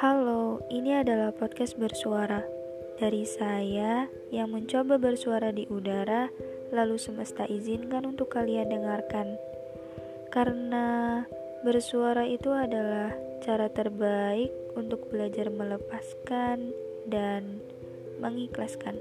Halo, ini adalah podcast bersuara dari saya yang mencoba bersuara di udara, lalu semesta izinkan untuk kalian dengarkan. Karena bersuara itu adalah cara terbaik untuk belajar melepaskan dan mengikhlaskan.